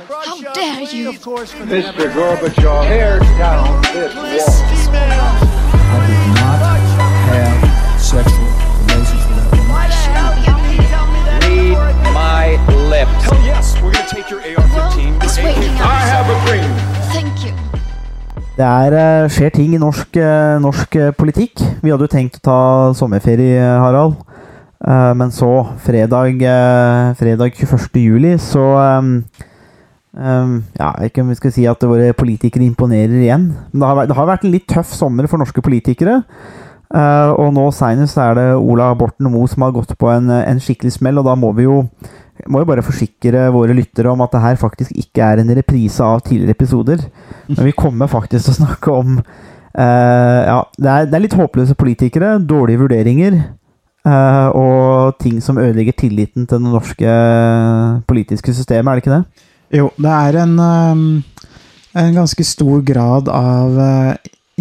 How dare you? Mr. Gorbachev, tear down this wall. I did not have sexual relations with that. Read my lips. Hell yes, we're gonna take your AR-15. It's waking up. I have a dream. Thank you. Det er, eh, skjer ting i norsk, eh, norsk eh, politikk. Vi hadde jo tenkt å ta sommerferie, Harald. Eh, Men så, fredag, fredag 21. juli, så ehm, Ja, jeg vet ikke om vi skal si at våre politikere imponerer igjen. Men det har, vært- det har vært en litt tøff sommer for norske politikere. Uh, og nå seinest er det Ola Borten Moe som har gått på en, en skikkelig smell, og da må vi jo må bare forsikre våre lyttere om at det her faktisk ikke er en reprise av tidligere episoder. Men vi kommer faktisk til å snakke om uh, Ja, det er, det er litt håpløse politikere, dårlige vurderinger uh, og ting som ødelegger tilliten til det norske politiske systemet, er det ikke det? Jo, det er en, um, en ganske stor grad av uh,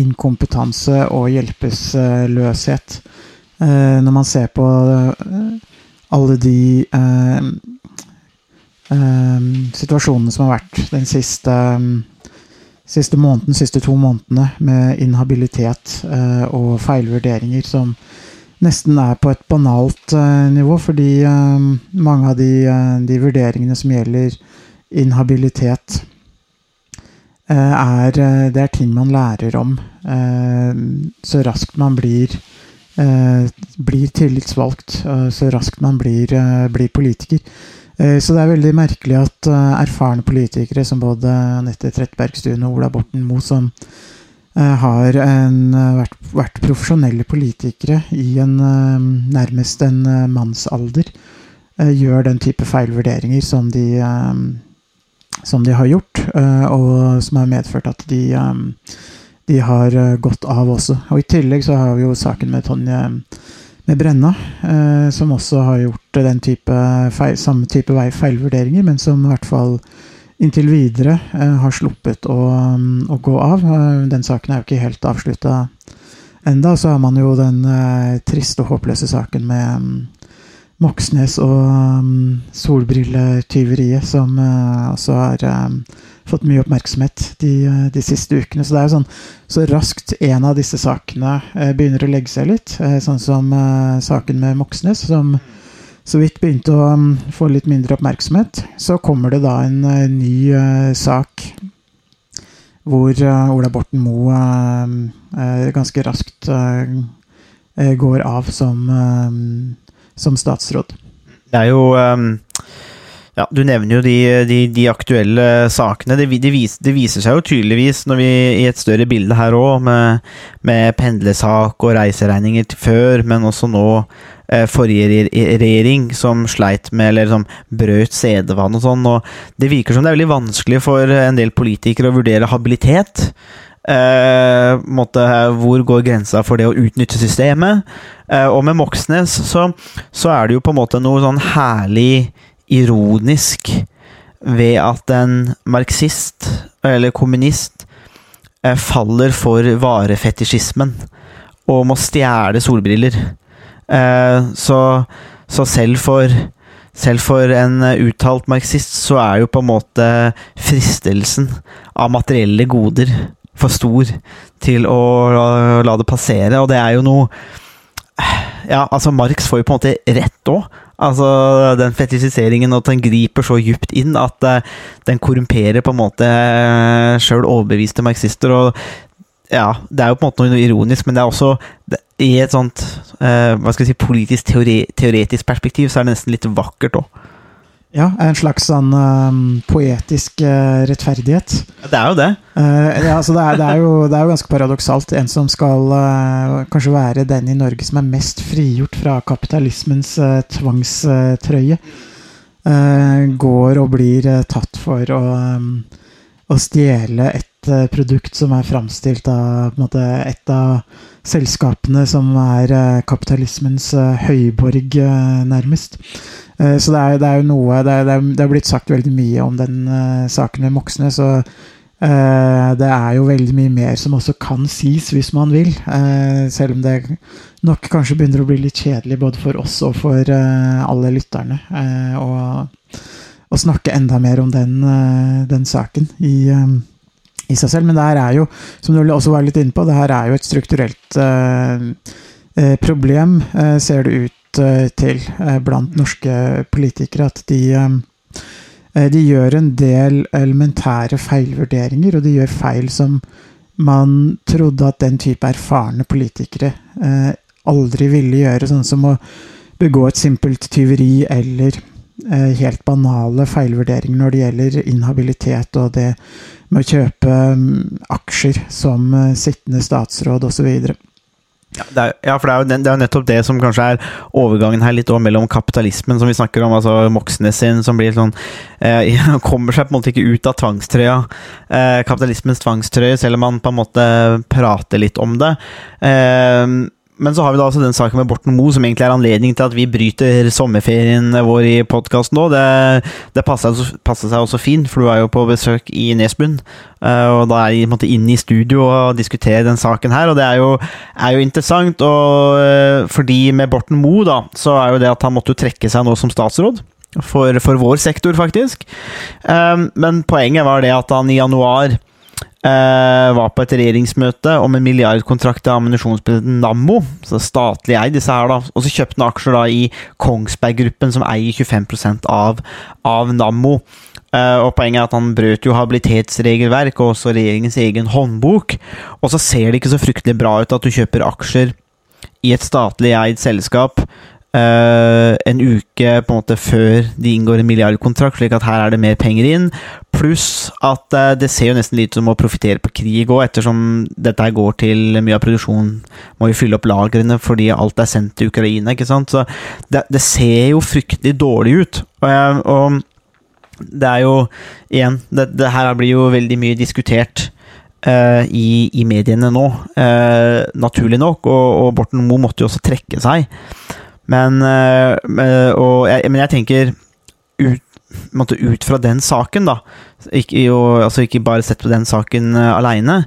inkompetanse og hjelpeløshet. Uh, når man ser på uh, alle de um, um, situasjonene som har vært den siste, siste måneden, siste to månedene, med inhabilitet og feilvurderinger som nesten er på et banalt nivå, fordi mange av de, de vurderingene som gjelder inhabilitet eh, er, eh, det er ting man lærer om eh, så raskt man blir blir tillitsvalgt, så raskt man blir, blir politiker. Så det er veldig merkelig at erfarne politikere som både Anette Trettebergstuen og Ola Borten Moe, som har en, vært, vært profesjonelle politikere i en nærmest en mannsalder, gjør den type feilvurderinger som de, som de har gjort, eh, og som har medført at de, eh, de har eh, gått av også. Og I tillegg så har vi jo saken med Tonje med Brenna, som også har gjort den type feil, samme type feilvurderinger, men som i hvert fall inntil videre har sluppet å, mm, å gå av. Den saken er jo ikke helt avslutta enda, Så har man jo den triste og håpløse saken med mm, Moxnes og um, solbrilletyveriet, som uh, også har um, fått mye oppmerksomhet de, eh, de siste ukene. Så det er jo sånn så raskt en av disse sakene uh, begynner å legge seg litt, uh, sånn som saken med Moxnes, som så vidt begynte å um, få litt mindre oppmerksomhet, så kommer det da en ny sak hvor Ola Borten Moe ganske raskt går av som, som statsråd. Det er jo ehm, Ja, du nevner jo de, de, de aktuelle sakene. Det, det, vis, det viser seg jo tydeligvis, når vi i et større bilde her òg, med, med pendlersak og reiseregninger til før, men også nå eh, forrige regjering som sleit med, eller som brøt sedevann og sånn. Og det virker som det er veldig vanskelig for en del politikere å vurdere habilitet. Eh, måte, hvor går grensa for det å utnytte systemet? Eh, og med Moxnes så, så er det jo på en måte noe sånn herlig ironisk ved at en marxist, eller kommunist, eh, faller for varefetisjismen og må stjele solbriller. Eh, så, så selv for selv for en eh, uttalt marxist så er jo på en måte fristelsen av materielle goder for stor til å la, la det passere, og det er jo noe Ja, altså, Marx får jo på en måte rett òg. Altså, den fetisjiseringen, at den griper så djupt inn at uh, den korrumperer på en måte uh, sjøl overbeviste marxister. og ja, det er jo på en måte noe ironisk, men det er også det, I et sånt uh, hva skal jeg si, politisk teori, teoretisk perspektiv så er det nesten litt vakkert òg. Ja, en slags sånn um, poetisk uh, rettferdighet. Det er jo det. Uh, ja, altså det er, det, er jo, det er jo ganske paradoksalt. En som skal uh, kanskje være den i Norge som er mest frigjort fra kapitalismens tvangstrøye, går og blir tatt for å, um, å stjele et eh, produkt som er framstilt av måte, et av selskapene som er eh, kapitalismens eh, høyborg, nærmest. Så det er, det er jo noe det er, det, er, blitt sagt veldig mye om den saken med Moxnes. Og det er jo veldig mye mer som også kan sies hvis man vil. selv om det nok kanskje begynner å bli litt kjedelig både for oss og for alle lytterne. å snakke enda mer om den, den saken i, i seg selv. Men det her er jo, som du også var litt inne på, det her er jo et strukturelt eh, eh, problem, eh, ser det ut til, blant norske politikere. At de, de gjør en del elementære feilvurderinger, og de gjør feil som man trodde at den type erfarne politikere aldri ville gjøre, sånn som å begå et simpelt tyveri eller helt banale feilvurderinger når det gjelder inhabilitet og det med å kjøpe mm, aksjer som eh, sittende statsråd osv. Ja, det er, ja, for det er, jo, nettopp det som kanskje er overgangen her litt mellom kapitalismen, som vi snakker om, altså Moxnes sin, som blir sånn eh, Kommer seg på en måte ikke ut av tvangstrøya. Eh, kapitalismens tvangstrøye, selv om man på en måte prater litt om det. Eh, men så har vi da altså den saken med Borten Moe, som egentlig er anledning til at vi bryter sommerferien vår i podkasten nå. Det, det passer seg også fint, for du er jo på besøk i Nesbyen. eh, og da er jeg inne i studio og diskuterer den saken her, og det er jo, er jo interessant. Og eh, fordi med Borten Moe, da, så er jo det at han måtte trekke seg nå som statsråd. For, for vår sektor, faktisk. Eh, men poenget var det at han i januar var på et regjeringsmøte om en milliardkontrakt til ammunisjonsbedriften Nammo, så statlig eid disse her da, og så kjøpte han aksjer da i Kongsberg Gruppen, som eier 25% av, av Nammo. Eh, og Poenget er at han brøt jo habilitetsregelverk og også regjeringens egen håndbok. Og så ser det ikke så fryktelig bra ut at du kjøper aksjer i et statlig eid selskap eh, en uke på en måte før de inngår en milliardkontrakt, slik at her er det mer penger inn. Pluss at uh, det ser jo nesten litt ut som å profitere på krig òg, ettersom dette her går til mye av produksjonen må jo fylle opp lagrene fordi alt er sendt til Ukraina, ikke sant. Så det, det ser jo fryktelig dårlig ut. Og, jeg, og det er jo igjen det, det her blir jo veldig mye diskutert eh, i, i mediene nå, naturlig nok, og, og Borten Moe måtte jo også trekke seg. Men, eh, eh, og jeg, men jeg tenker ut, ut fra den saken, da, ikke, jo, altså ikke bare sett på den saken uh, aleine,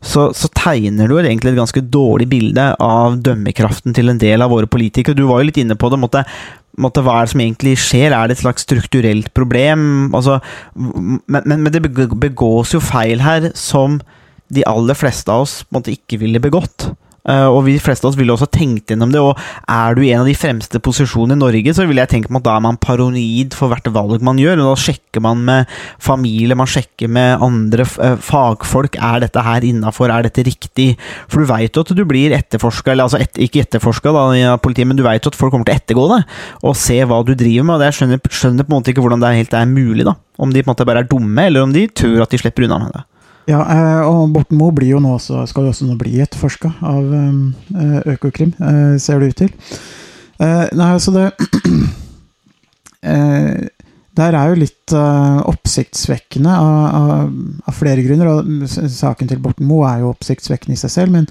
så, så tegner du egentlig et ganske dårlig bilde av dømmekraften til en del av våre politikere. Du var jo litt inne på det. måtte måtte, hva er det som egentlig skjer? Er det et slags strukturelt problem? Altså, men, men, men det begås jo feil her som de aller fleste av oss måtte, ikke ville begått. Eh, og vi fleste av oss ville også tenkt gjennom det. Og er du i en av de fremste posisjonene i Norge, så ville jeg tenke meg at da er man paranoid for hvert valg man gjør. Og da sjekker man med familie, man sjekker med andre eh, fagfolk. Er dette her innafor? Er dette riktig? For du veit jo at du blir etterforska, eller altså et, ikke etterforska av politiet, men du veit jo at folk kommer til å ettergå det og se hva du driver med. Og jeg skjønner, skjønner på en måte ikke hvordan det helt er mulig, da. Om de på en måte bare er dumme, eller om de tror at de slipper unna med det. Ja, eh, og Borten Moe blir jo nå også, skal jo også nå bli etterforska av eh, Økokrim, eh, ser det ut til. Nei, altså det Der er jo litt oppsiktsvekkende av, av, av flere grunner. og Saken til Borten Moe er jo oppsiktsvekkende i seg selv, men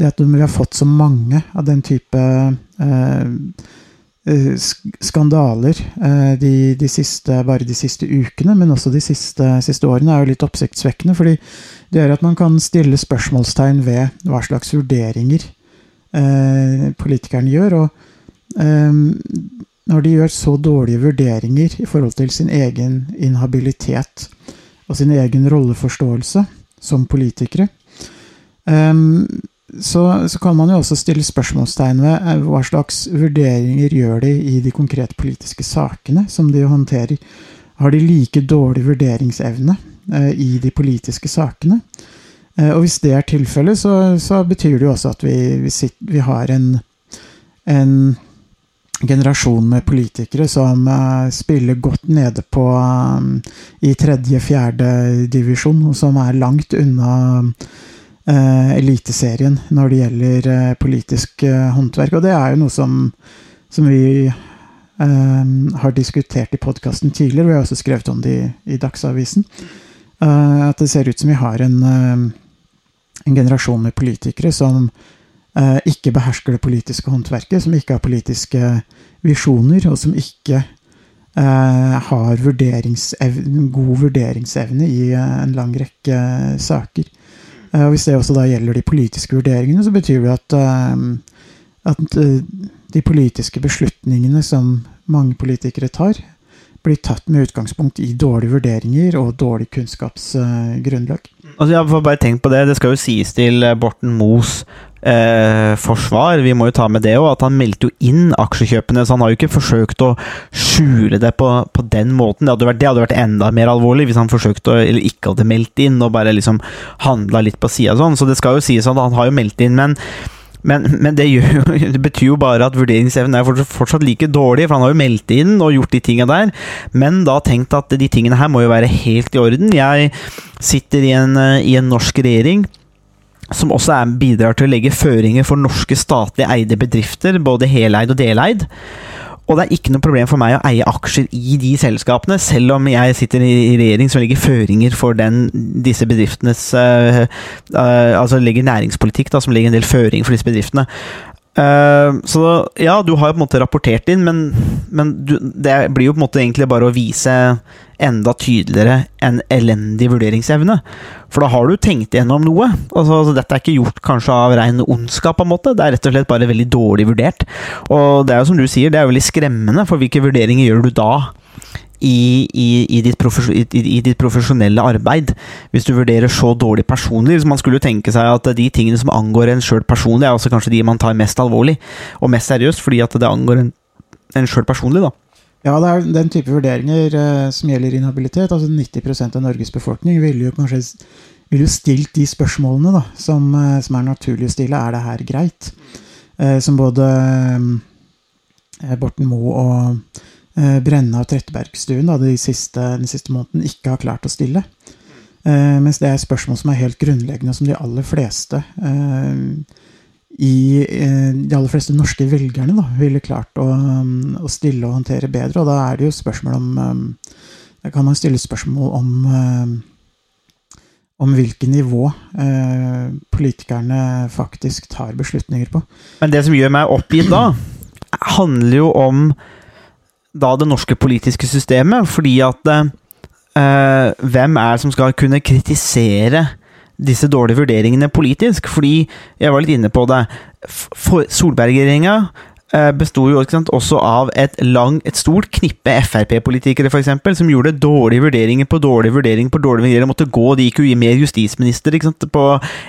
det at vi har fått så mange av den type eh, skandaler eh, de, de siste, bare de siste ukene, men også de siste, siste årene, er jo litt oppsiktsvekkende. fordi det gjør at man kan stille spørsmålstegn ved hva slags vurderinger eh, politikerne gjør. Og eh, når de gjør så dårlige vurderinger i forhold til sin egen inhabilitet og sin egen rolleforståelse som politikere, eh, så, så kan man jo også stille spørsmålstegn ved eh, hva slags vurderinger gjør de i de konkrete politiske sakene som de håndterer. Har de like dårlig vurderingsevne eh, i de politiske sakene? Eh, og hvis det er tilfellet, så, så betyr det jo også at vi, vi, sitter, vi har en, en generasjon med politikere som eh, spiller godt nede på eh, i tredje-fjerde divisjon, og som er langt unna eh, Eliteserien når det gjelder eh, politisk eh, håndverk. Og det er jo noe som, som vi eh, har diskutert i podkasten tidligere. og Vi har også skrevet om det i, i Dagsavisen. Eh, at det ser ut som vi har en, eh, en generasjon med politikere som ikke behersker det politiske håndverket, som ikke har politiske visjoner, og som ikke har god vurderingsevne i en lang rekke saker. Eh, og Hvis det også da gjelder de politiske vurderingene, så betyr det at, eh, at eh, de politiske beslutningene som mange politikere tar, blir tatt med utgangspunkt i dårlige vurderinger og dårlig kunnskapsgrunnlag. Altså, jeg får bare tenkt på det. Det skal jo sies til Borten Moes eh, forsvar, vi må jo ta med det òg, at han meldte jo inn aksjekjøpene. Så han har jo ikke forsøkt å skjule det på, på den måten. Det hadde, vært, det hadde vært enda mer alvorlig hvis han forsøkte å, eller ikke hadde meldt inn og bare liksom handla litt på sida sånn. Så det skal jo sies at han har jo meldt inn, men men, men det, gjør, det, betyr jo bare at vurderingsevnen er fortsatt, like dårlig, for han har jo meldt inn og gjort de tinga der. Men da tenkt at de tingene her må jo være helt i orden. Jeg sitter i en, i en norsk regjering som også er, bidrar til å legge føringer for norske statlig eide bedrifter, både heleid og deleid. Og det er ikke noe problem for meg å eie aksjer i de selskapene, selv om jeg sitter i regjering som legger føringer for den, disse bedriftenes uh, uh, Altså legger næringspolitikk da, som legger en del føringer for disse bedriftene. Uh, så ja, du har jo på en måte rapportert inn, men, men du, det blir jo på en måte egentlig bare å vise enda tydeligere en elendig vurderingsevne. For da har du tenkt igjennom noe. Altså, altså, dette er ikke gjort kanskje av ren ondskap, på en måte. Det er rett og slett bare veldig dårlig vurdert. Og det er jo som du sier, det er jo veldig skremmende, for hvilke vurderinger gjør du da? I, i, i, ditt i, ditt profesjonelle arbeid. Hvis du vurderer så dårlig personlig. Hvis man skulle jo tenke seg at de tingene som angår en sjøl personlig, er også kanskje de man tar mest alvorlig og mest seriøst, fordi at det angår en, en sjøl personlig, da. Ja, det er den type vurderinger eh, som gjelder inhabilitet. altså 90% av Norges befolkning ville jo kanskje ville stilt de spørsmålene da, som, eh, som, er naturlig å stille. Er det her greit? Eh, som både eh, Borten Moe og Brenna og Trettebergstuen da, de siste, den siste måneden ikke har klart å stille. Eh, mens det er spørsmål som er helt grunnleggende, som de aller fleste i eh, de aller fleste norske velgerne da, ville klart å, um, å, stille og håndtere bedre. Og da er det jo spørsmål om um, kan man stille spørsmål om um, om hvilket nivå eh, politikerne faktisk tar beslutninger på. Men det som gjør meg oppgitt da, handler jo om da det norske politiske systemet. Fordi at eh, hvem er det som skal kunne kritisere disse dårlige vurderingene politisk. Fordi, jeg var litt inne på det, Solberg-regjeringa besto jo sant, også av et, lang, et stort knippe Frp-politikere eksempel, som gjorde dårlige vurderinger på dårlige vurderinger på dårlige vurderinger, måtte gå, De gikk jo i mer justisminister sant, på,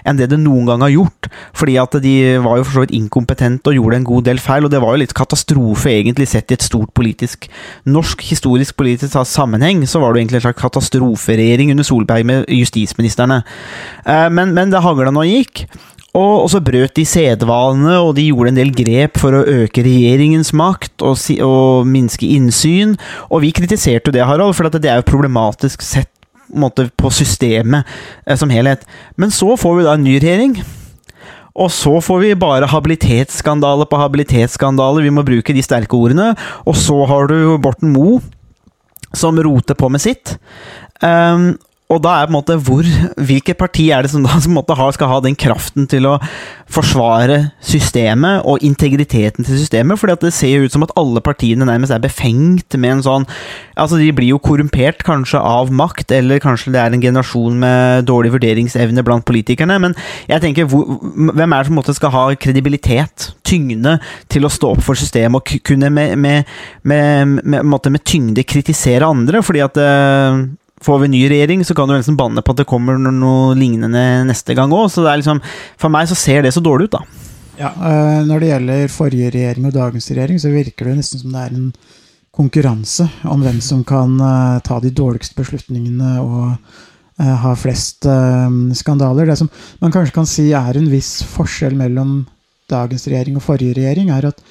enn det det noen gang har gjort. Fordi at de var jo for så vidt inkompetente og gjorde en god del feil. Og det var jo litt katastrofe, egentlig, sett i et stort politisk Norsk historisk politisk sammenheng, så var det jo egentlig en slags katastroferegjering under Solberg med justisministrene. Eh, men, men det hagla nå gikk. Og, så brøt de sedvanene, og de gjorde en del grep for å øke regjeringens makt og, si, og minske innsyn. Og vi kritiserte jo det, Harald, for det er jo problematisk sett måte, på systemet eh, som helhet. Men så får vi da en ny regjering. Og så får vi bare habilitetsskandale på habilitetsskandale, vi må bruke de sterke ordene. Og så har du Borten Moe, som roter på med sitt. Um, og da er på en måte hvor Hvilket parti er det som da som har, skal ha den kraften til å forsvare systemet og integriteten til systemet? fordi det ser ut som at alle partiene nærmest er befengt med en sånn Altså, de blir jo korrumpert kanskje av makt, eller kanskje det er en generasjon med dårlig vurderingsevne blant politikerne. Men jeg tenker, hvor, hvem er det som måtte skal ha kredibilitet, tyngde, til å stå opp for systemet og kunne med, med, med, med, med tyngde kritisere andre? fordi at eh, Får vi ny regjering, så kan du liksom banne på at det kommer noe lignende neste gang òg. Så liksom, for meg så ser det så dårlig ut, da. Ja, øh, Når det gjelder forrige regjering og dagens regjering, så virker det nesten som det er en konkurranse om hvem som kan uh, ta de dårligste beslutningene og uh, ha flest skandaler. Det som man kanskje kan si er en viss forskjell mellom dagens regjering og forrige regjering, er at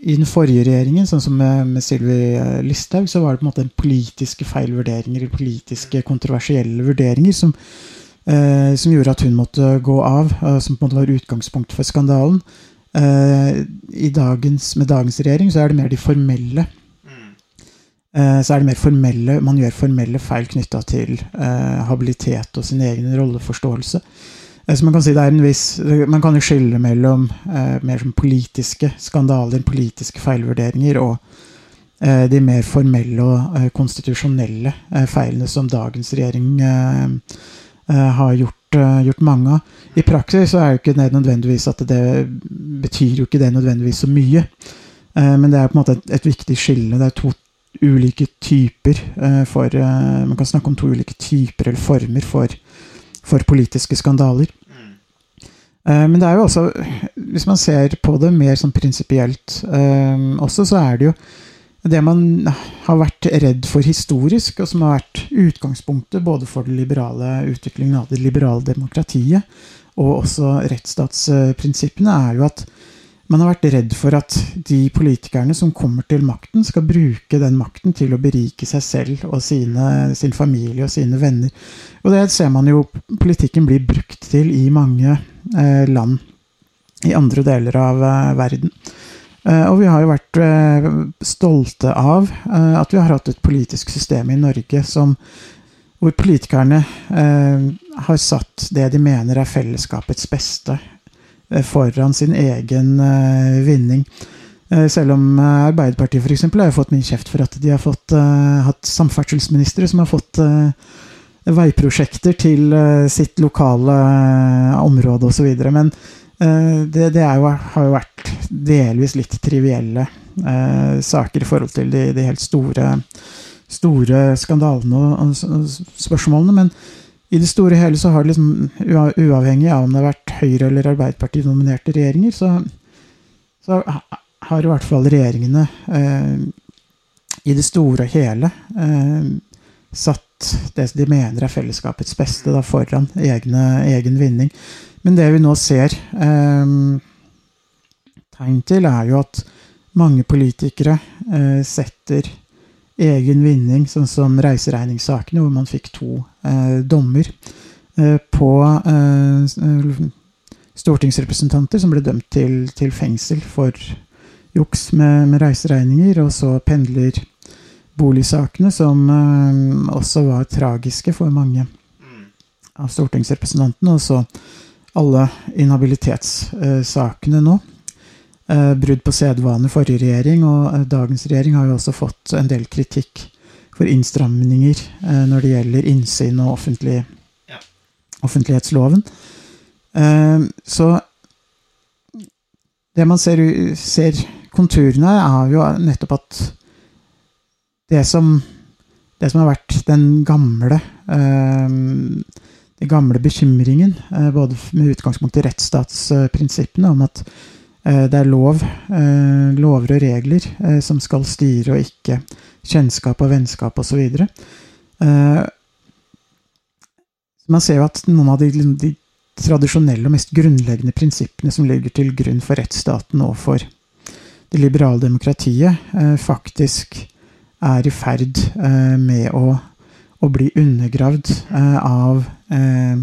i den forrige regjeringen, sånn som med, med Sylvi eh, Listhaug, så var det på en måte politiske feilvurderinger, politiske kontroversielle vurderinger, som, eh, som, gjorde at hun måtte gå av, eh, som på en måte var utgangspunkt for skandalen. Eh, dagens, med dagens regjering så er det mer de formelle eh, så er det mer formelle Man gjør formelle feil knytta til eh, habilitet og sin egen rolleforståelse. Eh, så man kan si det er en viss Man kan jo skille mellom eh, mer som politiske skandaler, politiske feilvurderinger, og eh, de mer formelle og eh, konstitusjonelle eh, feilene som dagens regjering eh, har gjort, gjort, mange av. I praksis så er jo ikke det nødvendigvis at det betyr jo ikke det nødvendigvis så mye. men det er på en måte et, et viktig skille. Det er to ulike typer for Man kan snakke om to ulike typer eller former for, for politiske skandaler. Eh, Men det er jo også, hvis man ser på det mer sånn prinsipielt eh, også, så er det jo det man har vært redd for historisk, og som har vært utgangspunktet både for den liberale utviklingen av det liberale demokratiet, og også rettsstatsprinsippene, er jo at man har vært redd for at de politikerne som kommer til makten, skal bruke den makten til å berike seg selv og sine, sin familie og sine venner. Og det ser man jo politikken blir brukt til i mange eh, land i andre deler av eh, verden. Eh, og vi har jo vært eh, stolte av eh, at vi har hatt et politisk system i Norge som hvor politikerne eh, har satt det de mener er fellesskapets beste foran sin egen eh, vinning. Eh, selv om eh, Arbeiderpartiet f.eks. har fått mye kjeft for at de har fått, eh, hatt samferdselsministre som har fått eh, veiprosjekter til eh, sitt lokale eh, område osv. Men eh, det, det jo, har jo vært delvis litt trivielle eh, saker i forhold til de, de helt store, store skandalene og, og spørsmålene. Men i det store og hele så har det liksom, uavhengig av om det har vært Høyre- eller Arbeiderparti-nominerte regjeringer, så, så har i hvert fall regjeringene eh, i det store og hele eh, satt det de mener er fellesskapets beste da, foran egne, egen vinning. Men det vi nå ser eh, tegn til, er jo at mange politikere eh, setter egen vinning, sånn som reiseregningssakene, hvor man fikk to eh, dommer eh, på eh, stortingsrepresentanter som ble dømt til, til fengsel for juks med, med reiseregninger, og så pendler boligsakene, som eh, også var tragiske for mange av stortingsrepresentantene, og så alle inhabilitetssakene nå. Eh, brudd på sedvane forrige regjering, og eh, dagens regjering har jo også fått en del kritikk for innstramninger eh, når det gjelder innsyn og offentlig, Ja. offentlighetsloven. Så det man ser, ser konturene er jo nettopp at det som, det som har vært den gamle den gamle bekymringen, både med utgangspunkt i rettsstatsprinsippene om at det er lov, eh, lover og regler eh, som skal styre, og ikke kjennskap og vennskap osv. Eh, man ser jo at noen av de, de tradisjonelle og mest grunnleggende prinsippene som ligger til grunn for rettsstaten og for det liberale demokratiet, eh, faktisk er i ferd eh, med å, å bli undergravd eh, av eh,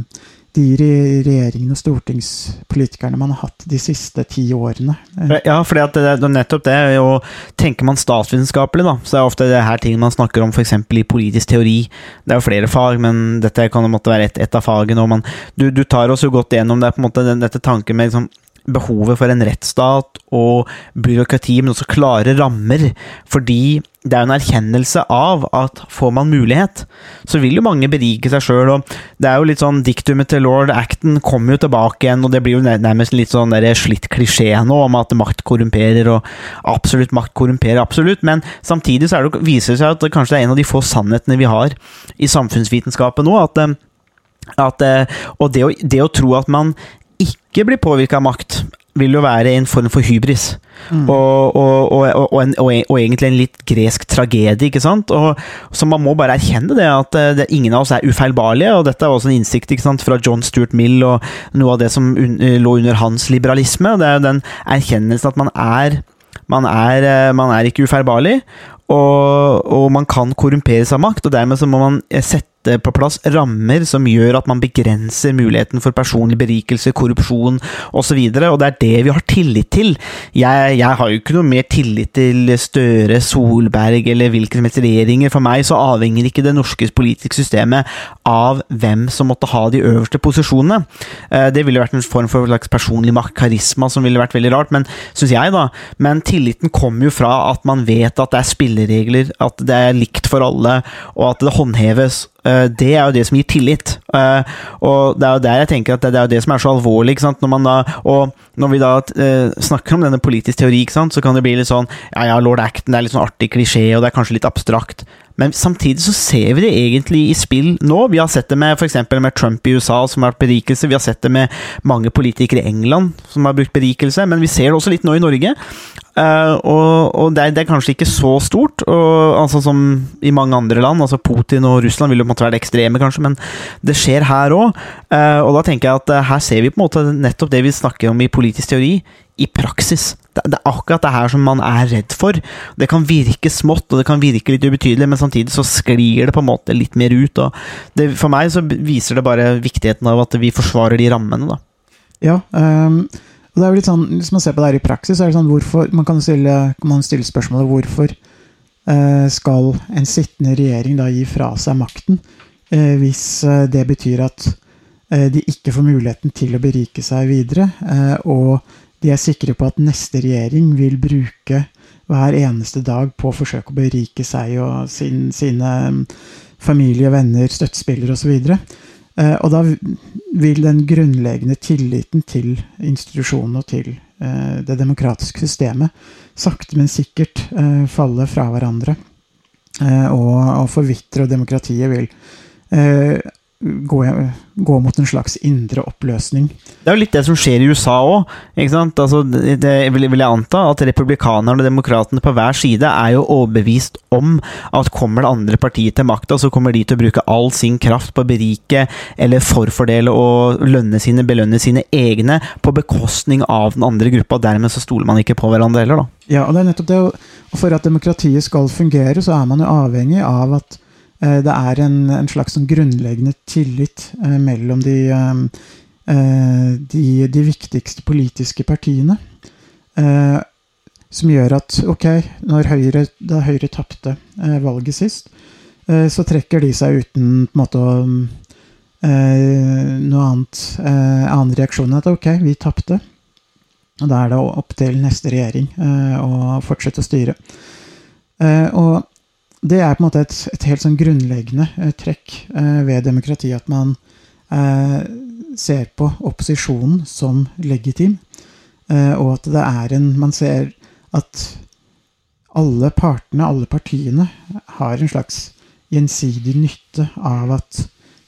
de regjeringene og stortingspolitikerne man har hatt de siste ti årene. Ja, for det er nettopp det. Og tenker man statsvitenskapelig, da, så er ofte det her ting man snakker om f.eks. i politisk teori. Det er jo flere fag, men dette kan måtte være ett et av fagene. Og man, du, du tar oss jo godt gjennom det, på en måte, dette tanken med liksom, behovet for en rettsstat og byråkrati, men også klare rammer. Fordi det er jo en erkjennelse av at får man mulighet, så vil jo mange berike seg sjøl. Det er jo litt sånn diktumet til lord Acton kommer jo tilbake igjen, og det blir jo nærmest litt sånn slitt klisjé nå om at makt korrumperer, og absolutt makt korrumperer, absolutt. Men samtidig så det, viser det seg at det kanskje er en av de få sannhetene vi har i samfunnsvitenskapen nå. at at, og det å, det å tro at man ikke blir påvirka av makt, vil jo være en form for hybris. Mm. Og, og, og, og, en, og, egentlig en litt gresk tragedie, ikke sant? Og, så man må bare erkjenne det, at eh, det, ingen av oss er ufeilbarlige, og dette er også en innsikt ikke sant, fra John Stuart Mill og noe av det som un, eh, lå under hans liberalisme. Det er jo den erkjennelsen at man er man er, eh, man er ikke ufeilbarlig, og, og man kan korrumperes av makt, og dermed så må man eh, sette på plass rammer som gjør at man begrenser muligheten for personlig berikelse, korrupsjon osv., og, og det er det vi har tillit til. Jeg, jeg har jo ikke noe mer tillit til Støre, Solberg eller hvilken som helst regjeringer. For meg så avhenger ikke det norske politiske systemet av hvem som måtte ha de øverste posisjonene. Eh, Det ville vært en form for personlig makt, som ville vært veldig rart, men syns jeg, da. Men tilliten kommer jo fra at man vet at det er spilleregler, at det er likt for alle, og at det håndheves. Eh, det er jo det som gir tillit. Eh, og det er jo der jeg tenker at det, er jo det som er så alvorlig. Når da, og når vi da eh, snakker om denne politisk teori, så kan det bli litt sånn Ja, ja, lord Acton det er litt sånn artig klisjé, og det er kanskje litt abstrakt. Men samtidig så ser vi det egentlig i spill nå. Vi har sett det med f.eks. med Trump i USA, som har vært berikelse. Vi har sett det med mange politikere i England som har brukt berikelse. Men vi ser det også litt nå i Norge. Uh, og, og det, er, det, er, kanskje ikke så stort, og, altså som i mange andre land. altså Putin og Russland vil jo på en måte være det ekstreme, kanskje, men det skjer her òg. Uh, eh, og da tenker jeg at uh, her ser vi på en måte nettopp det vi snakker om i politisk teori, i praksis. Det, det, er akkurat det her som man er redd for. Det kan virke smått, og det kan virke litt ubetydelig, men samtidig så sklir det på en måte litt mer ut. det, For meg så viser det bare viktigheten av at vi forsvarer de rammene, da. Ja, um og det er jo litt sånn, Hvis man ser på det her i praksis, så er det sånn hvorfor, man kan stille, man stille spørsmålet hvorfor eh, skal en sittende regjering da gi fra seg makten eh, hvis eh, det betyr at eh, de ikke får muligheten til å berike seg videre, eh, og de er sikre på at neste regjering vil bruke hver eneste dag på å forsøke å berike seg og sin, sine mm, familie, venner, støttespillere osv. Eh, og da vil den grunnleggende tilliten til institusjonene og til eh, det demokratiske systemet sakte, men sikkert eh, falle fra hverandre. Og, og forvitre, og demokratiet vil gå, gå, mot en slags indre oppløsning. Det er jo litt det som skjer i USA òg. Altså, det vil, vil, jeg anta at republikanerne og demokratene på hver side er jo overbevist om at kommer det andre partiet til makta, så kommer de til å bruke all sin kraft på å berike eller forfordele og lønne sine, belønne sine egne på bekostning av den andre gruppa. Dermed så stoler man ikke på hverandre heller, da. Ja, og det er nettopp det. Og for at demokratiet skal fungere, så er man jo avhengig av at det er en, en slags sånn grunnleggende tillit eh, mellom de, eh, de, de, viktigste politiske partiene. som gjør at ok, Høyre, da Høyre tapte valget sist, så trekker de seg uten på en måte noe annet annen reaksjon enn at ok, vi tapte. Og da er det opp til neste regjering å fortsette å styre. og det er på en måte et, et helt sånn grunnleggende eh, trekk eh, ved demokrati at man eh, ser på opposisjonen som legitim, eh, og at det er en Man ser at alle partene, alle partiene, har en slags gjensidig nytte av at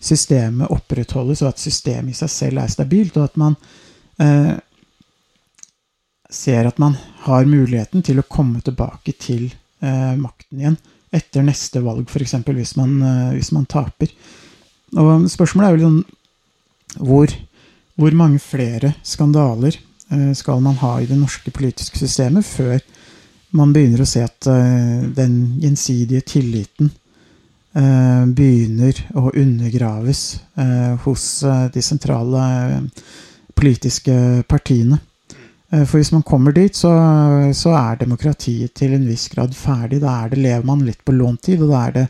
systemet opprettholdes, og at systemet i seg selv er stabilt, og at man eh, ser at man har muligheten til å komme tilbake til eh, makten igjen etter neste valg, f.eks. Hvis, eh, hvis man taper. Og spørsmålet er jo sånn hvor, hvor mange flere skandaler eh, skal man ha i det norske politiske systemet før man begynner å se at eh, den gjensidige tilliten begynner å undergraves hos de sentrale politiske partiene. Eh, for hvis man kommer dit, så, så, er demokratiet til en viss grad ferdig. Da er det, lever man litt på lånt tid, og da er det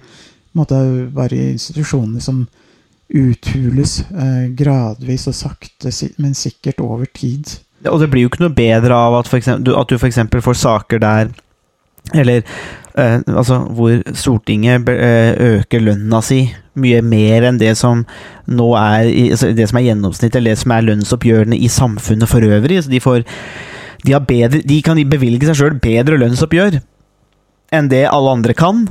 måte, bare institusjonene som uthules eh, gradvis og sakte, men sikkert over tid. Og det blir jo ikke noe bedre av at, eksempel, at du f.eks. får saker der Eller eh, altså hvor Stortinget eh, øker lønna si mye mer enn det som nå er altså det som er gjennomsnittet, eller det som er lønnsoppgjørene i samfunnet for øvrig. Så de, får, de, bedre, de kan bevilge seg sjøl bedre lønnsoppgjør enn det alle andre kan.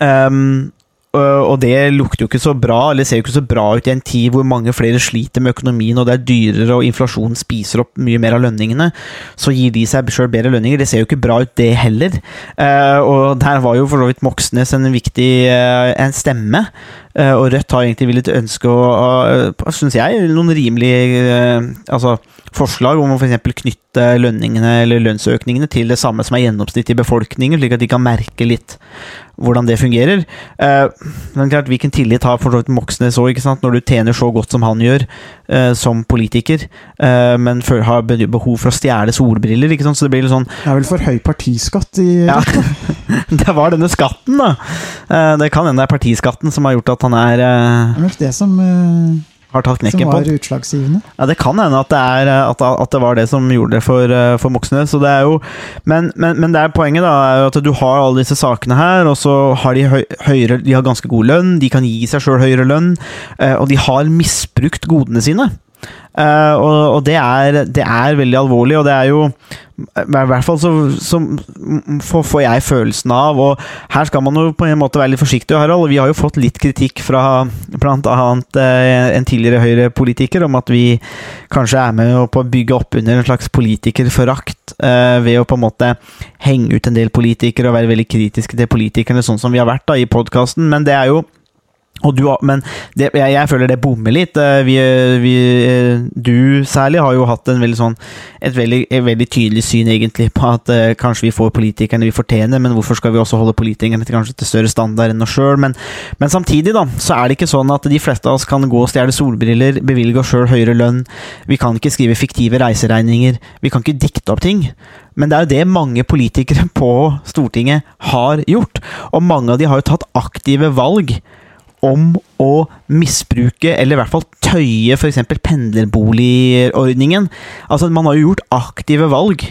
Um, og det lukter jo ikke så bra, eller ser jo ikke så bra ut i en tid hvor mange flere sliter med økonomien, og det er dyrere, og inflasjonen spiser opp mye mer av lønningene. Så gir de seg sjøl bedre lønninger. Det ser jo ikke bra ut, det heller. Uh, og der var jo for så vidt Moxnes en viktig uh, en stemme. Uh, og Rødt har egentlig villet ønske å, syns jeg, noen rimelige altså, forslag om å f.eks. knytte lønningene eller lønnsøkningene til det samme som er gjennomsnittet i befolkningen, slik at de kan merke litt hvordan det fungerer. Uh, men klart, Hvilken tillit har for Moxnes òg, når du tjener så godt som han gjør som politiker, men har behov for å stjele solbriller? ikke sant? Så det blir litt sånn Det er vel for høy partiskatt i Ja, det var denne skatten, da. det kan hende det er partiskatten som har gjort at han er Det er nok det som har tatt som knekken på var den. utslagsgivende. Ja, Det kan hende at det, er, eh, at, at det var det som gjorde det for, eh, for Moxnes. Så det er jo, men, men, men det er poenget da, er jo at du har alle disse sakene her, og så har de høy, høyere De har ganske god lønn, de kan gi seg sjøl høyere lønn, eh, og de har misbrukt godene sine. Eh, og, og det, er, det er veldig alvorlig, og det er jo I hvert fall så, så får, jeg følelsen av Og her skal man jo på en måte være litt forsiktig, Harald. Vi har jo fått litt kritikk fra bl.a. Eh, en tidligere Høyre-politiker om at vi kanskje er med på å bygge opp under en slags politikerforakt uh, ved å på en måte henge ut en del politikere og være veldig kritiske til politikerne, sånn som vi har vært da i podkasten. Men det er jo du, men det, jeg, jeg føler det bommer litt. Eh, Vi, vi, du særlig har jo hatt veldig sånn, et veldig, et veldig tydelig syn egentlig på at eh, kanskje vi får politikerne vi fortjener, men hvorfor skal vi også holde politikerne til til større standard enn oss sjøl? Men, men samtidig da, så er det ikke sånn at de fleste av oss kan gå og stjele solbriller, bevilge oss sjøl høyere lønn, vi kan ikke skrive fiktive reiseregninger, vi kan ikke dikte opp ting. Men det er jo det mange politikere på Stortinget har gjort, og mange av de har jo tatt aktive valg om å misbruke, eller i hvert fall tøye f.eks. pendlerboligordningen. Altså, man har jo gjort aktive valg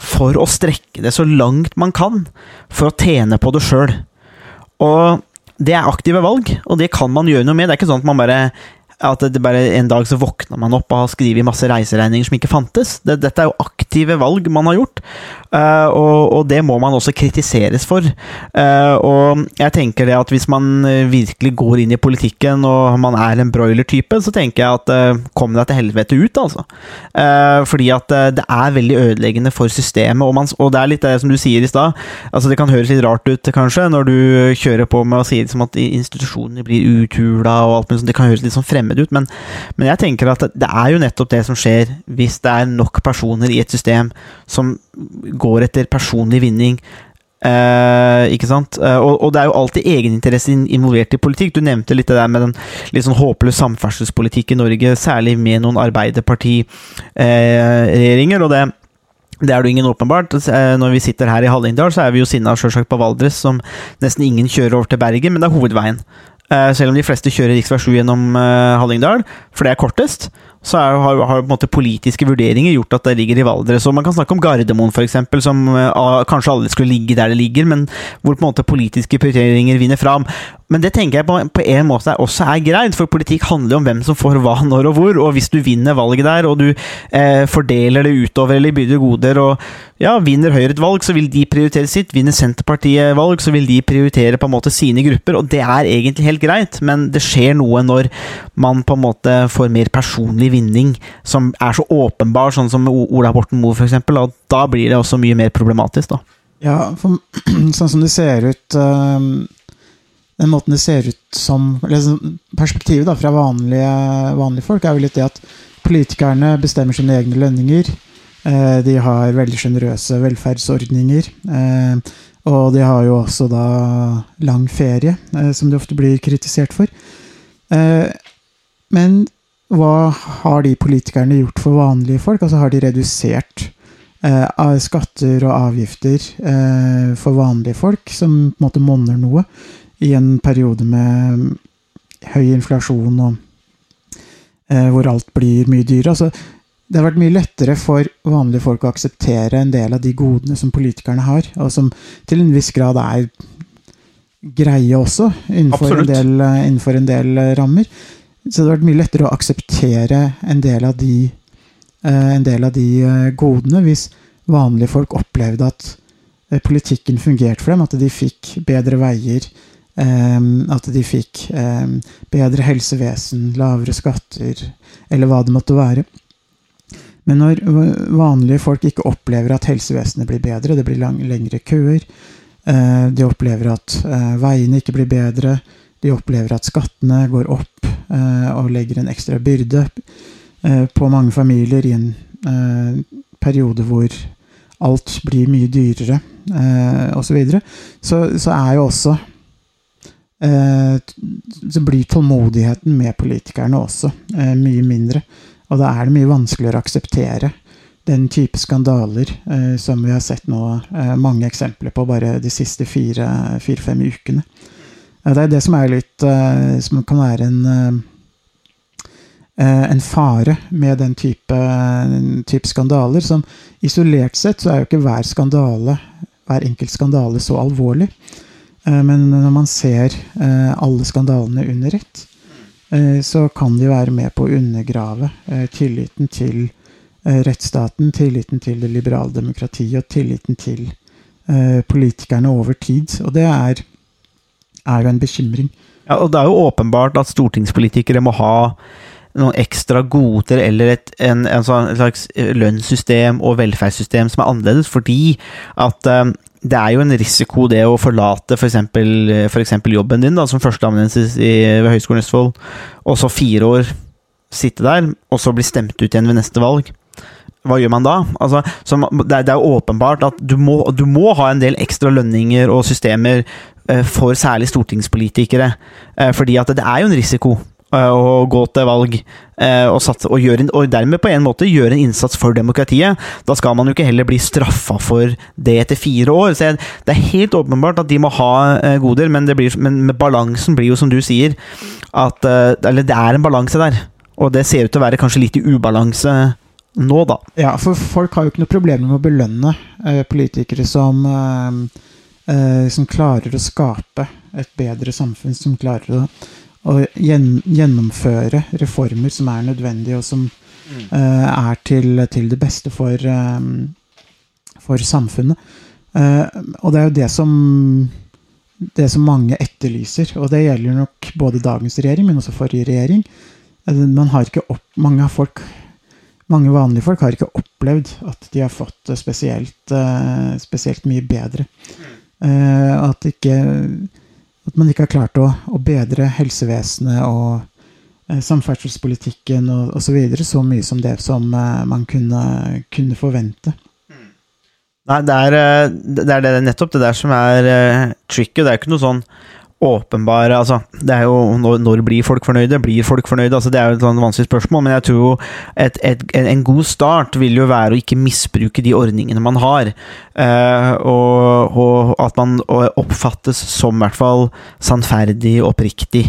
for å strekke det så langt man kan, for å tjene på det sjøl. Og det er aktive valg, og det kan man gjøre noe med. Det er ikke sånn at man bare at det bare en dag så våkner man opp og har skrevet masse reiseregninger som ikke fantes. Dette er jo aktive valg man har gjort, og, og det må man også kritiseres for. Eh, og jeg tenker det at hvis man eh, virkelig går inn i politikken og man er en broiler-type, så tenker jeg at eh, kom deg til helvete ut, altså. Eh, fordi at eh, det er veldig ødeleggende for systemet, og, man, og det er litt det som du sier i stad. Altså, det kan høres litt rart ut, kanskje, når du kjører på med å si liksom at institusjonene blir uthula og alt mulig sånt. Det kan høres litt sånn fremmed ut, men, men jeg tenker at det er jo nettopp det som skjer hvis det er nok personer i et system som går etter personlig vinning. Uh, ikke sant? Uh, og, og det er jo alltid egeninteresse involvert i politikk. Du nevnte litt det der med den litt sånn håpløs samferdselspolitikk i Norge, særlig med noen Arbeiderparti-regjeringer. og det det er det ingen åpenbart. Eh, Når vi sitter her i Hallingdal, så er vi jo sinna selvsagt på Valdres, som nesten ingen kjører over til Bergen, men det er hovedveien. Eh, Selv om de fleste kjører rv. 7 gjennom eh, Hallingdal, for det er kortest, så er, har, har på en måte politiske vurderinger gjort at det ligger i Valdres. Og man kan snakke om Gardermoen, f.eks., som ah, kanskje aldri skulle ligge der det ligger, men hvor på en måte politiske prioriteringer vinner fram. Men det tenker jeg på, på en måte også er greit, for politikk handler jo om hvem som får hva, når og hvor. Og hvis du vinner valget der, og du eh, fordeler det utover eller bygger goder, og ja, vinner Høyre et valg, så vil de prioritere sitt. Vinner Senterpartiet valg, så vil de prioritere på en måte sine grupper, og det er egentlig helt greit, men det skjer noe når man på en måte får mer personlig vinning, som er så åpenbar, sånn som Ola Borten Moe f.eks., da blir det også mye mer problematisk, da. Ja, for, sånn som det ser ut øhm, Den måten det ser ut som eller sånn Perspektivet da, fra vanlige, vanlige folk er jo litt det at politikerne bestemmer sine egne lønninger. Eh, de har veldig sjenerøse velferdsordninger. Eh, og de har jo også da lang ferie, eh, som de ofte blir kritisert for. Men hva har de politikerne gjort for vanlige folk? Altså Har de redusert eh, skatter og avgifter eh, for vanlige folk, som på en måte monner noe, i en periode med høy inflasjon og eh, hvor alt blir mye dyrere. Altså, det har vært mye lettere for vanlige folk å akseptere en del av de godene som politikerne har, og som til en viss grad er greie også, innenfor en del, innenfor en del eh, rammer. Så det hadde vært mye lettere å akseptere en del av de, eh, del av de eh, godene hvis vanlige folk opplevde at eh, politikken fungerte for dem, at de fikk bedre veier, at de fikk bedre helsevesen, lavere skatter, eller hva det måtte være. Men når vanlige folk ikke opplever at helsevesenet blir bedre, det blir lang, lengre køer, de opplever at veiene ikke blir bedre, de opplever at skattene går opp eh, og legger en ekstra byrde eh, på mange familier i en eh, periode hvor alt blir mye dyrere, osv. Så, videre. så så er jo også Så blir tålmodigheten med politikerne også mye mindre. Og da er det mye vanskeligere å akseptere den type skandaler som vi har sett nå mange eksempler på bare de siste fire- fire-fem ukene. Det er det som er litt eh, Som kan være en, eh, eh, en fare med den type, type skandaler. Som isolert sett så er jo ikke hver skandale, hver enkelt skandale så alvorlig. Men når man ser alle skandalene under ett, så kan de være med på å undergrave tilliten til rettsstaten, tilliten til det liberale demokratiet og tilliten til politikerne over tid. Og det er, er jo en bekymring. Ja, og det er jo åpenbart at stortingspolitikere må ha noen ekstra goder eller et, en, en sånn, slags lønnssystem og velferdssystem som er annerledes, fordi at um, det er jo en risiko det å forlate f.eks. For, for eksempel jobben din da, som førsteamanuensis ved Høgskolen Østfold, og så fire år sitte der, og så bli stemt ut igjen ved neste valg. Hva gjør man da? Altså, det, er, er åpenbart at du må, du må ha en del ekstra lønninger og systemer eh, for særlig stortingspolitikere. Eh, fordi at det er jo en risiko eh, å gå til valg og, satse, og, gjøre, og, dermed på en måte gjøre en innsats for demokratiet. Da skal man jo ikke heller bli straffa for det etter fire år. Så det er helt åpenbart at de må ha goder, men, blir, men balansen blir jo som du sier, at Eller det er en balanse der. Og det ser ut til å være kanskje litt i ubalanse nå, da. Ja, for folk har jo ikke noe problem med å belønne eh, politikere som, eh, eh, som klarer å skape et bedre samfunn, som klarer å, å gjen, gjennomføre reformer som er nødvendige, og som mm. Eh, er til, til, det beste for, eh, for samfunnet. Og det er jo det som det som mange etterlyser, og det gjelder nok både dagens regjering, men også forrige regjering. Man har ikke opp, mange folk mange vanlige folk har ikke opplevd at de har fått det spesielt, uh, spesielt mye bedre. Uh, at, ikke, at, man ikke har klart å, å bedre helsevesenet og samferdselspolitikken og osv. Så, videre, så mye som det som man kunne, kunne forvente. Nei, det er, det er, nettopp det der som er tricky. Det er ikke noe sånn åpenbare altså, Det er jo når, når, blir folk fornøyde? Blir folk fornøyde? Altså, det er jo et sånn vanskelig spørsmål, men jeg tror jo et, et, en god start vil jo være å ikke misbruke de ordningene man har. Eh, og, og, at man oppfattes som i hvert fall sannferdig og oppriktig.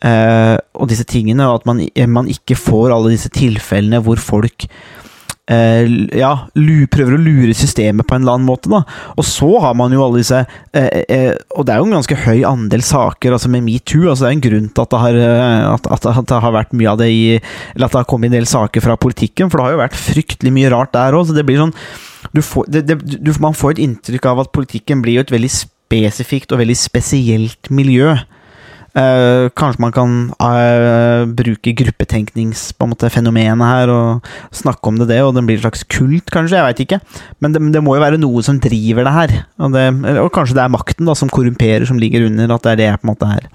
Eh, og disse tingene, og at man, man ikke får alle disse tilfellene hvor folk ja, prøver å lure systemet på en eller annen måte. da. Og så har man jo alle disse eh, eh, Og det er jo en ganske høy andel saker altså med metoo. altså Det er en grunn til at det, har, eh, at, at, det har vært mye av det i Eller at det har kommet en del saker fra politikken, for det har jo vært fryktelig mye rart der òg. Så det blir sånn får, det, det, du, Man får et inntrykk av at politikken blir jo et veldig spesifikt og veldig spesielt miljø. Uh, kanskje man kan uh, bruke gruppetenkningsfenomenet her og snakke om det, det, og det blir en slags kult, kanskje. Jeg veit ikke. Men det, det, må jo være noe som driver det her. Og, det, og, kanskje det er makten da, som korrumperer, som ligger under. At det er det på en måte er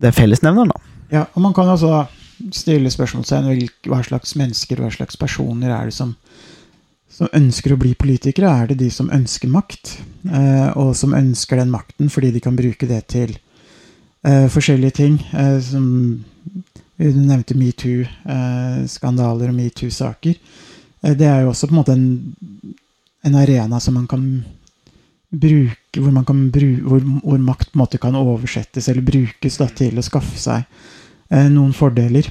det fellesnevneren, da. Ja, og man kan altså stille spørsmålstegn hva slags mennesker, hva slags personer er det som som ønsker å bli politikere, er det de som ønsker makt, uh, og som ønsker den makten fordi de kan bruke det til uh, forskjellige ting. Uh, som Du nevnte metoo-skandaler og metoo-saker. det er jo også på en måte en, en arena som man kan bruke hvor, man kan bruke, hvor, hvor, makt på en måte kan oversettes eller brukes da, til å skaffe seg eh, noen fordeler.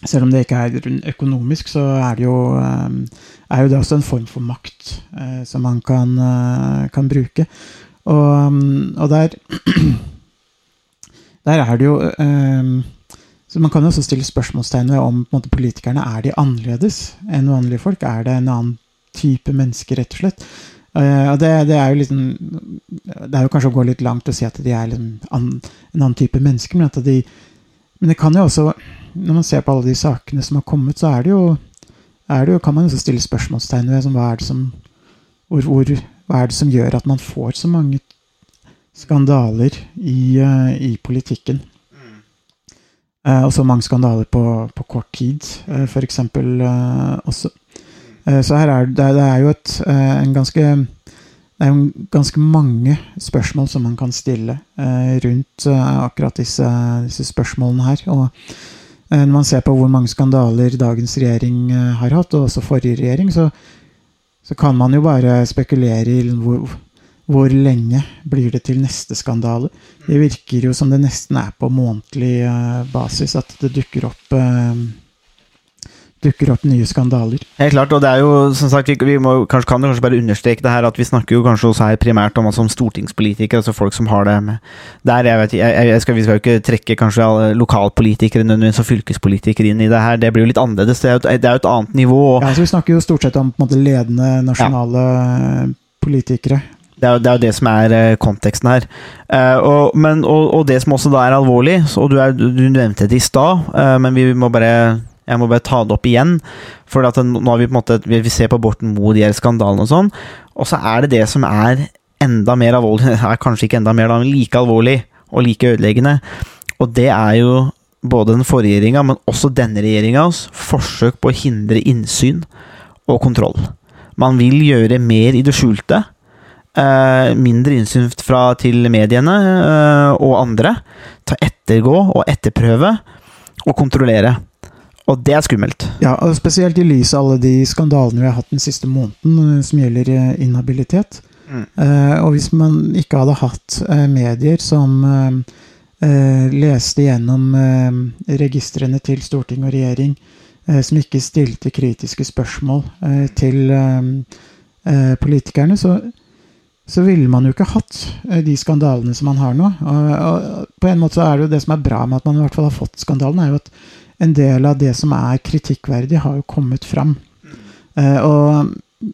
Selv om det ikke er økonomisk, så er det jo, er jo det også en form for makt eh, som man kan, kan bruke. Og, og der der er det jo um, så Man kan jo også stille spørsmålstegn ved om måte, politikerne er de annerledes enn vanlige folk. Er det en annen type mennesker, rett og slett? Uh, det, det, er liksom Det er jo kanskje å gå litt langt å si at de er liksom an, en annen type mennesker, men, de, men det kan jo også Når man ser på alle de sakene som har kommet, så er det jo, er det jo kan man også stille spørsmålstegn ved hva er det som hvor, hvor, hva er det som gjør at man får så mange skandaler i, uh, i politikken. Uh, og så mange skandaler på, på kort tid, uh, f.eks. Uh, også. så her er det, det er jo et en ganske det er jo ganske mange spørsmål som man kan stille rundt akkurat disse, disse, spørsmålene her. Og når man ser på hvor mange skandaler dagens regjering har hatt, og også forrige regjering, så, så kan man jo bare spekulere i hvor, hvor lenge blir det til neste skandale? Det virker jo som det nesten er på månedlig eh, basis at det dukker opp eh, dukker opp nye skandaler. Helt klart, og det er jo som sagt, vi, må, kanskje, kan kanskje bare understreke det her at vi snakker jo kanskje også her primært om altså, om stortingspolitikere, altså folk som har det med der, jeg vet, jeg, jeg skal, Vi skal jo ikke trekke kanskje alle lokalpolitikere nødvendigvis og fylkespolitikere inn i det her, det blir jo litt annerledes. Det er jo et, det er jo et annet nivå. Og, Ja, så Vi snakker jo stort sett om måte, ledende nasjonale ja. politikere. Det er, jo, det som er eh, konteksten her. Eh, og, men, og, og det som også da er alvorlig, og du, er, du nevnte det i stad, eh, men vi må bare jeg må bare ta det opp igjen. For nå har vi på en måte Vi ser på Borten Moe, de her skandalene og sånn. Og så er det det som er enda mer alvorlig er kanskje ikke enda mer, da, men like alvorlig og like ødeleggende. Og det er jo både den forrige regjeringa, men også denne regjeringas forsøk på å hindre innsyn og kontroll. Man vil gjøre mer i det skjulte. Eh, mindre innsyn fra til mediene eh, og andre. Ta ettergå og etterprøve og kontrollere. Og det er skummelt. Ja, og Spesielt i lys av alle de skandalene vi har hatt den siste måneden eh, som gjelder eh, inhabilitet. Mm. Eh, og hvis man ikke hadde hatt medier som leste gjennom registrene til storting og regjering, som ikke stilte kritiske spørsmål til politikerne, så, så ville man jo ikke hatt eh, de skandalene som man har nå. Og, og på en måte så er det jo det som er bra med at man i hvert fall har fått skandalen, er jo at en del av det som er kritikkverdig, har jo kommet fram. Uh, og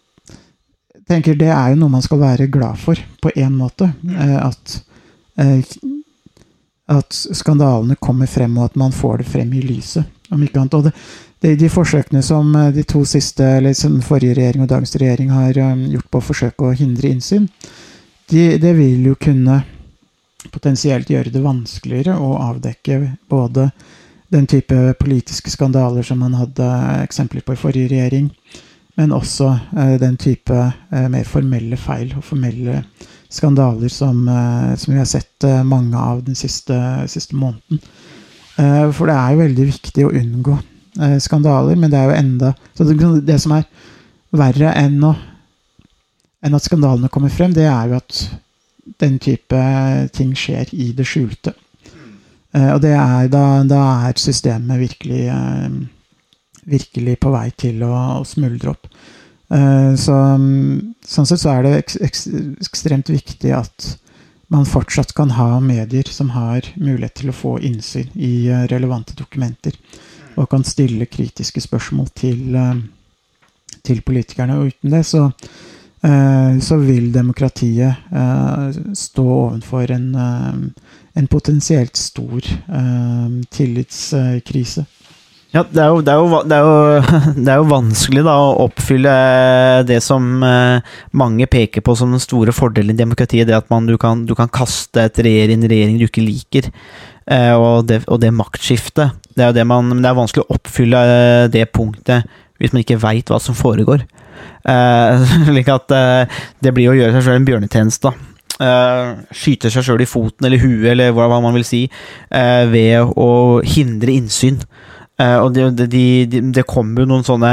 tenker det er jo noe man skal være glad for, på én måte. Uh, at, uh, at skandalene kommer frem, og at man får det frem i lyset. Om ikke annet. Og det, det, de forsøkene som eh, de to siste, eller som forrige regjering og dagens regjering har um, gjort på å forsøke å hindre innsyn, de, det vil jo kunne potensielt gjøre det vanskeligere å avdekke både den type politiske skandaler som man hadde eksempler på i forrige regjering, men også eh, den type eh, mer formelle feil og formelle skandaler som, eh, som vi har sett eh, mange av den siste, siste måneden. Eh, for det er jo veldig viktig å unngå eh, skandaler, men det er jo enda så det, det som er verre enn, å, enn at skandalene kommer frem, det er jo at den type ting skjer i det skjulte. Eh, og det er, da, da er systemet virkelig, eh, virkelig på vei til å, å smuldre opp. Så, sånn sett så er det eks, eks, ekstremt viktig at man fortsatt kan ha medier som har mulighet til å få innsyn i relevante dokumenter, og kan stille kritiske spørsmål til, eh, til politikerne. Og uten det så, eh, så vil demokratiet eh, stå overfor en, en potensielt stor tillitskrise. Ja, det er, jo, det, er jo, det, er jo, det er jo vanskelig da å oppfylle det som mange peker på som den store fordelen i demokratiet, det at man, du, kan, du kan kaste et regjering, en regjering du ikke liker. Eh, og, det, og det maktskiftet. Det er jo det man, men det er vanskelig å oppfylle eh, det punktet hvis man ikke veit hva som foregår. Eh, slik at det blir å gjøre seg sjøl en bjørnetjeneste. da. Skyter seg sjøl i foten eller huet, eller hva, man vil si, ved å hindre innsyn. Uh, og det, de, de, de kommer jo noen sånne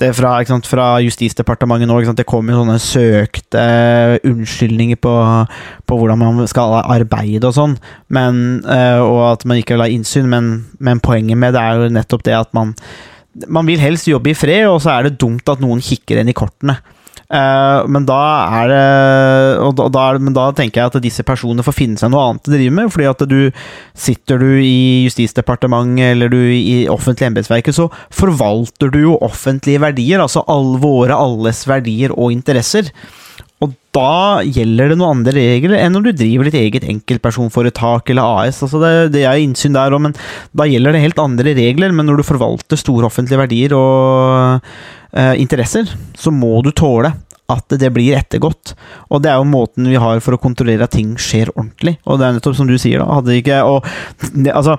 det fra, sant, fra Justisdepartementet nå. Det kommer jo sånne søkte unnskyldninger på, på, hvordan man skal arbeide og sånn. Men, og at man ikke vil ha innsyn. Men, men poenget med det er jo nettopp det at man man vil helst jobbe i fred, og så er det dumt at noen kikker en i kortene. Uh, men da er det da, da, er Men da tenker jeg at disse personene får finne seg noe annet å drive med. fordi at du sitter du i Justisdepartementet eller du i offentlig embetsverket, så forvalter du jo offentlige verdier. Altså all, våre alles verdier og interesser. Og da gjelder det noen andre regler enn når du driver ditt eget enkeltpersonforetak eller AS. Altså det, det er innsyn der òg, men da gjelder det helt andre regler. Men når du forvalter store offentlige verdier og uh, interesser, så må du tåle at det blir ettergått. Og det er jo måten vi har for å kontrollere at ting skjer ordentlig. Og det er nettopp som du sier, da. Hadde ikke og, det, Altså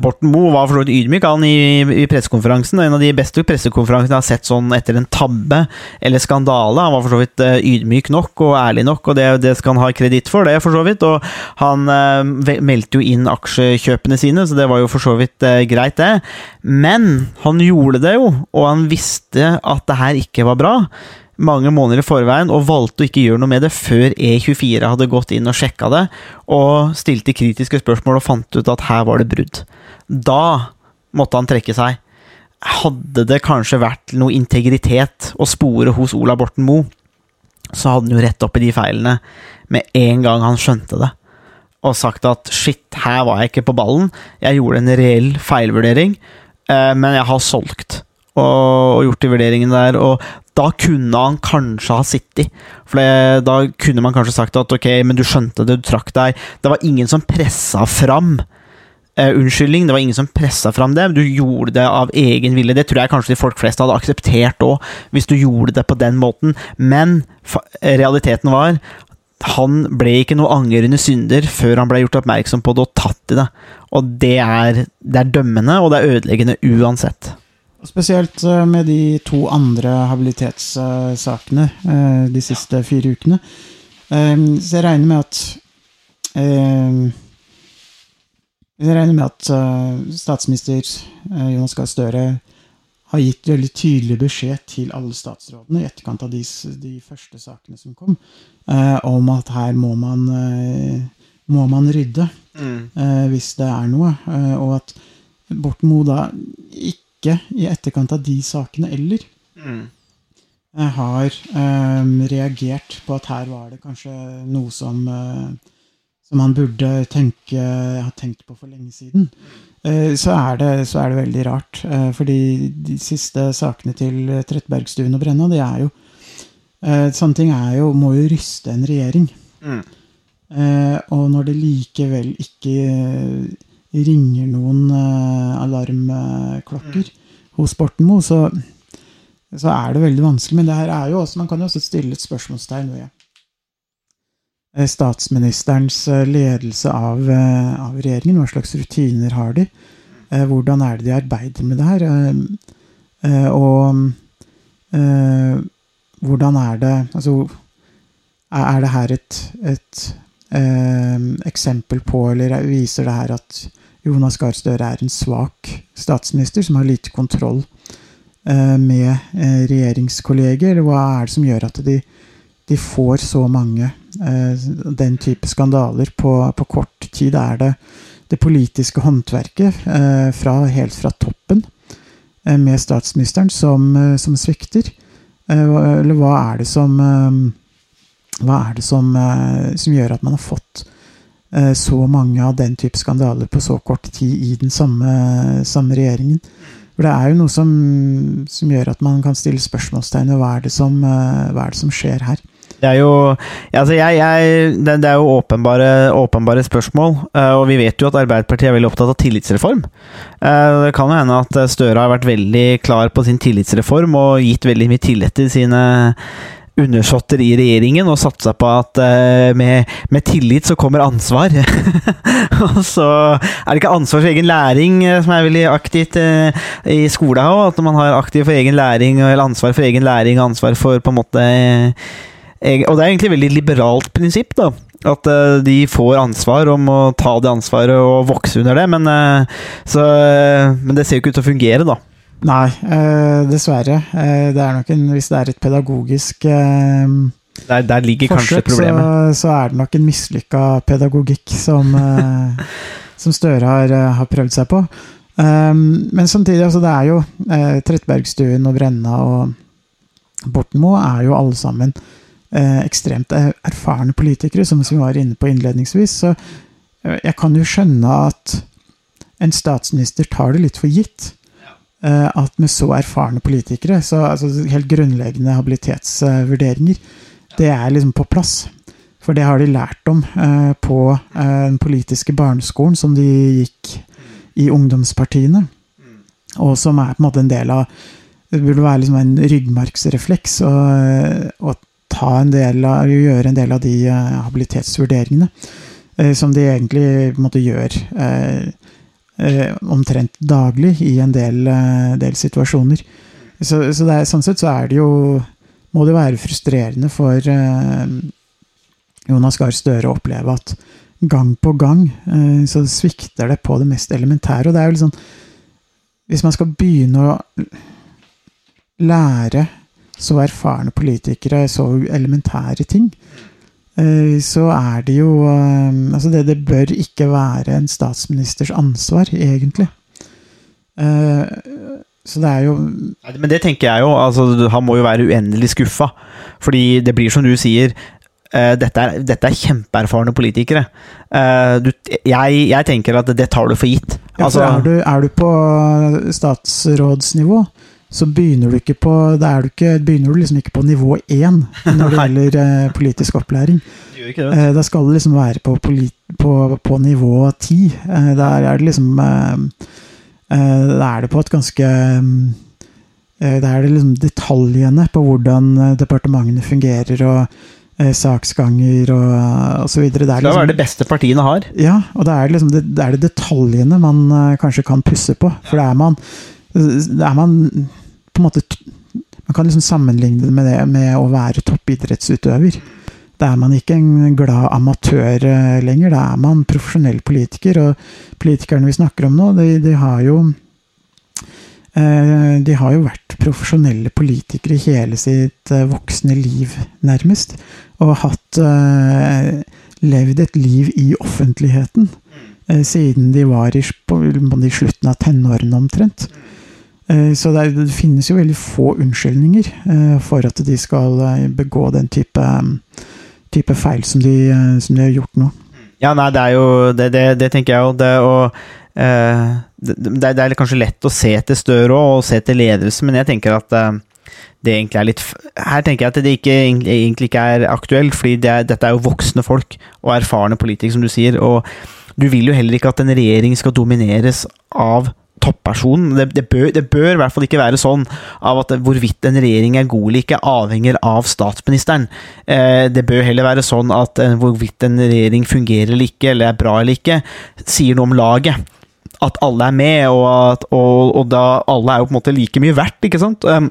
Borten Moe var for så vidt ydmyk han i, i pressekonferansen. En av de beste pressekonferansene jeg har sett sånn etter en tabbe eller skandale. Han var for så vidt ydmyk nok og ærlig nok, og det, det skal han ha kreditt for. det for så vidt, Og han eh, meldte jo inn aksjekjøpene sine, så det var jo for så vidt eh, greit, det. Men han gjorde det jo, og han visste at det her ikke var bra. Mange måneder i forveien og valgte å ikke gjøre noe med det før E24 hadde gått inn og sjekka det, og stilte kritiske spørsmål og fant ut at her var det brudd. Da måtte han trekke seg. Hadde det kanskje vært noe integritet å spore hos Ola Borten Moe, så hadde han jo rett opp i de feilene med en gang han skjønte det. Og sagt at shit, her var jeg ikke på ballen. Jeg gjorde en reell feilvurdering, eh, men jeg har solgt og, gjort de vurderingene der. Og da kunne han kanskje ha sittet. For da kunne man kanskje sagt at ok, men du skjønte det, du trakk deg. Det var ingen som pressa fram eh, unnskyldning. Det var ingen som pressa fram det. Du gjorde det av egen vilje. Det tror jeg kanskje de folk flest hadde akseptert òg, hvis du gjorde det på den måten. Men realiteten var han ble ikke noe angrende synder før han ble gjort oppmerksom på det og tatt i det. Og det er, det er dømmende, og det er ødeleggende uansett. Spesielt eh, med de to andre habilitetssakene eh, de siste fire ukene. Eh, Så jeg regner med at eh, Jeg regner med at eh, statsminister Jonas Gahr Støre har gitt veldig tydelig beskjed til alle statsrådene i etterkant av de, de første sakene som kom, eh, om at her må man, må man rydde eh, hvis det er noe. Og at Borten Moe da ikke i etterkant av de sakene eller eh, har um, reagert på at her var det kanskje noe som uh, som han burde tenke, ha tenkt på for lenge siden. Eh, så, er det, så er det veldig rart. Eh, fordi de siste sakene til Trettebergstuen og Brenna, det er jo Sånne ting er jo, må jo ryste en regjering. Mm. og når det likevel ikke ringer noen eh, alarmklokker hos Borten Moe, så, så er det veldig vanskelig. Men det her er jo også, man kan jo også stille et spørsmålstegn ved eh, statsministerens eh, ledelse av, av regjeringen. Hva slags rutiner har de? Hvordan er det de arbeider med det her? Og hvordan er det Altså, er det her et, et eh, eksempel på, eller viser det her at Jonas Gahr Støre er en svak statsminister som har lite kontroll eh, med eh, regjeringskolleger? Eller hva er det som gjør at de, de får så mange eh, den type skandaler på, på kort tid? Er det det politiske håndverket fra, helt fra toppen med statsministeren som, som svikter? Eller hva er det som hva er det som, som gjør at man har fått så mange av den type skandaler på så kort tid i den samme, samme regjeringen? For det er jo noe som, som gjør at man kan stille spørsmålstegn ved hva er det som, eh, hva er det som skjer her. Det er jo, altså jeg, jeg, det, det er jo åpenbare, åpenbare spørsmål, eh, og vi vet jo at Arbeiderpartiet er veldig opptatt av tillitsreform. Eh, Det kan jo hende at Støre har vært veldig klar på sin tillitsreform og gitt veldig mye tillit til sine undersåtter i regjeringen og satsa på at uh, med, med tillit så kommer ansvar. og så er det ikke ansvar for egen læring eh, som er veldig aktivt uh, i skolen òg. At man har aktiv for egen læring, eller ansvar for egen læring, ansvar for på en måte egen- Og det er egentlig et veldig liberalt prinsipp, da. At uh, de får ansvar om å ta det ansvaret og vokse under det. Men, så, men det ser jo ikke ut til å fungere, da. Nei, eh, dessverre. Eh, det er nok en, hvis det er et pedagogisk eh, Der, der ligger kanskje forsøk, problemet. så, så er det nok en mislykka pedagogikk som, eh, som Støre har, eh, har prøvd seg på. Um, men samtidig, altså, det er jo eh, Trettebergstuen og Brenna og Bortenmo er jo alle sammen eh, ekstremt eh, erfarne politikere, som vi var inne på innledningsvis. Så eh, jeg kan jo skjønne at en statsminister tar det litt for gitt. Eh, at med så erfarne politikere, så altså, helt grunnleggende habilitetsvurderinger, det er liksom på plass. For det har de lært om eh, på eh, den politiske barneskolen som de gikk i ungdomspartiene. Og som er på en måte en del av Det burde være liksom en ryggmargsrefleks å, å ta en del av, gjøre en del av de eh, habilitetsvurderingene. eh, som de egentlig på en måte gjør eh, eh, omtrent daglig i en del, eh, del situasjoner. Så, så er, sånn sett så er det jo Må det være frustrerende for eh, Jonas Gahr Støre å oppleve at gang på gang eh, så svikter det på det mest elementære. Og det er jo litt sånn Hvis man skal begynne å lære så erfarne politikere så elementære ting, eh, så er det jo eh, Altså, det, det bør ikke være en statsministers ansvar, egentlig. Eh, Så det er jo Men det tenker jeg jo. Altså, han må jo være uendelig skuffa. Fordi det blir som du sier. eh, dette, er, dette er kjempeerfarne politikere. Eh, du, jeg, jeg tenker at det tar du for gitt. ja, Altså, for er, du, er du på statsrådsnivå, så begynner du ikke på da er du ikke, begynner du liksom ikke på nivå én når det gjelder eh, politisk opplæring. det. Eh, da skal du liksom være på, polit, på, på nivå ti. Eh, der er det liksom eh, eh, Da er det på et ganske eh, Da er det liksom detaljene på hvordan departementene fungerer, og saksganger og, osv. videre. Det er Det liksom, det beste partiene har. ja, og det er liksom det, det er det detaljene man kanskje kan pusse på. For det er man Det er man en måte Man kan liksom sammenligne det med det med å være toppidrettsutøver. Da er man ikke en glad amatør eh, lenger, da er man profesjonell politiker. Og politikerne vi snakker om nå, de, de har jo eh, de har jo vært profesjonelle politikere i hele sitt eh, voksne liv, nærmest. Og hatt levd et liv i offentligheten siden de var i, på, slutten av tenårene omtrent. Eh, Så det, finnes jo veldig få unnskyldninger eh, for at de skal eh, begå den type, type feil som de, som de har gjort nå. Ja, nei, det er jo Det, det, det tenker jeg jo. Det, og, eh, det, er kanskje lett å se til Støre og se til ledelse, men jeg tenker at det egentlig er litt Her tenker jeg at det ikke, egentlig ikke er aktuelt, fordi er, dette er jo voksne folk og erfarne politikere, som du sier. Og du vil jo heller ikke at en regjering skal domineres av toppersonen. Det, det, bør, det bør i hvert fall ikke være sånn av at hvorvidt en regjering er god eller ikke, avhenger av statsministeren. Eh, det bør heller være sånn at eh, hvorvidt en regjering fungerer eller ikke, eller er bra eller ikke, sier noe om laget. At alle er med, og, at, og, og da alle er jo på en måte like mye verdt, ikke sant? Um,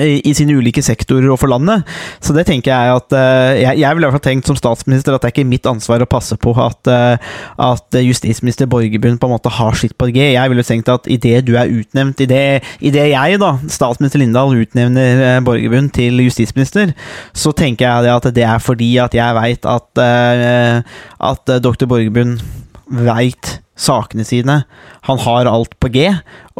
i i sine ulike sektorer og for landet. Så det tenker jeg at eh, Jeg, jeg ville i hvert fall tenkt som statsminister at det er ikke mitt ansvar å passe på at, eh, at justisminister Borgerbund på en måte har sitt på G. Jeg ville tenkt at idet du er utnevnt, idet jeg, da, statsminister Lindahl, utnevner eh, Borgerbund til justisminister, så tenker jeg at det er fordi at jeg veit at, eh, at dr. Borgerbund veit sakene sine. Han har alt på G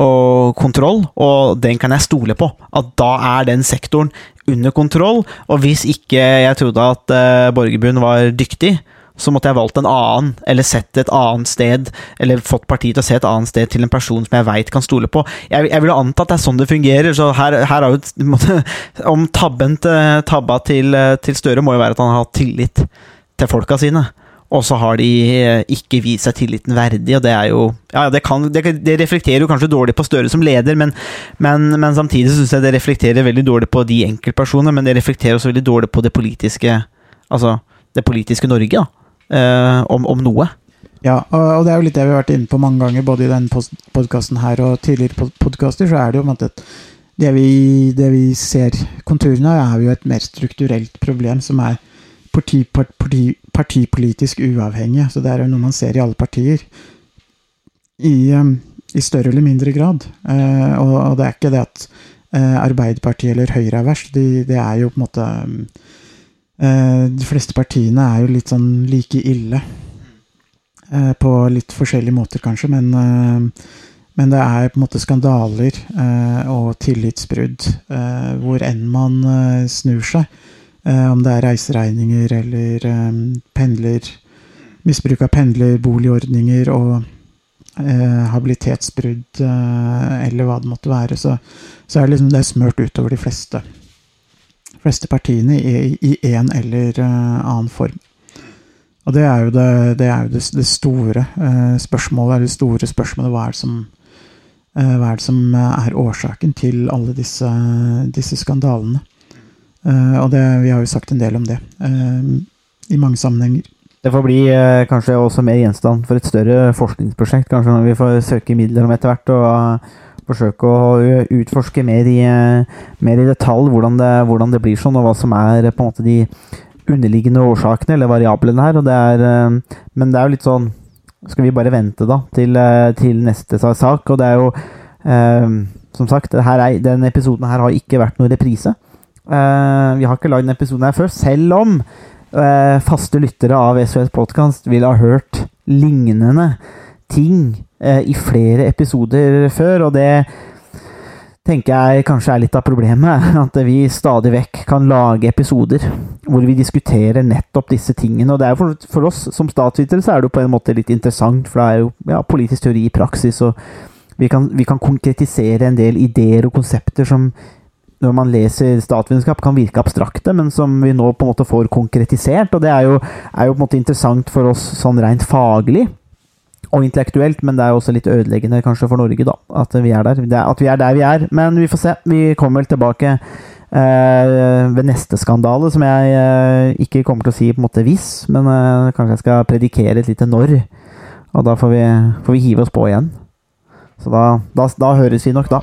og kontroll, og den kan jeg stole på. At da er den sektoren under kontroll. Og hvis ikke jeg trodde at uh, Borgerbund var dyktig, så måtte jeg valgt en annen, eller sett et annet sted, eller fått partiet til å se et annet sted til en person som jeg veit kan stole på. Jeg, jeg ville anta at det er sånn det fungerer, så her, her har jo måtte, Om tabben til, tabba til, eh, til Støre må jo være at han har hatt tillit til folka sine. Og så har de eh, ikke vist seg tilliten verdig, og det er jo Ja, det, kan, det, det reflekterer jo kanskje dårlig på Støre som leder, men, men, men samtidig syns jeg det reflekterer veldig dårlig på de enkeltpersonene, men det reflekterer også veldig dårlig på det politiske Altså det politiske Norge, da. Eh, om, om noe. Ja, og det er jo litt det vi har vært inne på mange ganger, både i denne podkasten her og tidligere podkaster, så er det jo på en måte et det vi, det vi ser konturene av, er jo et mer strukturelt problem, som er parti, parti, partipolitisk uavhengig. Så det er jo noe man ser i alle partier. I, um, i større eller mindre grad. Eh, og, og det er ikke det at eh, Arbeiderpartiet eller Høyre er verst. De, det er jo på en måte um, eh, De fleste partiene er jo litt sånn like ille. Eh, på litt forskjellige måter, kanskje, men eh, men det er på en måte skandaler eh, og tillitsbrudd hvor enn man snur seg. Eh, om det er reiseregninger eller eh, pendler Misbruk av pendlerboligordninger og eh, habilitetsbrudd eller hva det måtte være, så, så er det liksom det er smørt utover de fleste, fleste partiene i, i en eller annen form. Og det er jo det, det, er jo det, store spørsmålet, det store spørsmålet hva er det som er det som er årsaken til alle disse, disse skandalene? Eh, og det, vi har jo sagt en del om det eh, i mange sammenhenger. Det får bli eh, kanskje også mer gjenstand for et større forskningsprosjekt, kanskje når vi får søke midler om etter hvert, og forsøke å utforske mer i, mer i detalj hvordan det, hvordan det blir sånn, og hva som er på en måte de underliggende årsakene, eller variablene her. Det er, men det er jo litt sånn Skal vi bare vente da til, til neste sak? Og det er jo eh, Som sagt, denne episoden her har ikke vært noen reprise. Eh, vi har ikke lagd en episode her før, selv om uh, faste lyttere av SOS Podcast vil ha hørt lignende ting uh, i flere episoder før, og det tenker jeg kanskje er litt av problemet. At vi stadig vekk kan lage episoder hvor vi diskuterer nettopp disse tingene. Og det er for, for oss som statsvitere så er det jo på en måte litt interessant, for det er jo ja, politisk teori i praksis, og vi kan, vi kan konkretisere en del ideer og konsepter som når man leser statsvitenskap, kan virke abstrakte, men som vi nå på en måte får konkretisert. Og det er jo, er jo på en måte interessant for oss sånn rent faglig og intellektuelt, men det er jo også litt ødeleggende kanskje for Norge, da, at vi er der. Er, at vi er der vi er. Men vi får se. Vi kommer vel tilbake eh, ved neste skandale, som jeg eh, ikke kommer til å si på en måte hvis, men eh, kanskje jeg skal predikere et lite når. Og da får vi, får vi hive oss på igjen. Så da, da, da høres vi nok da.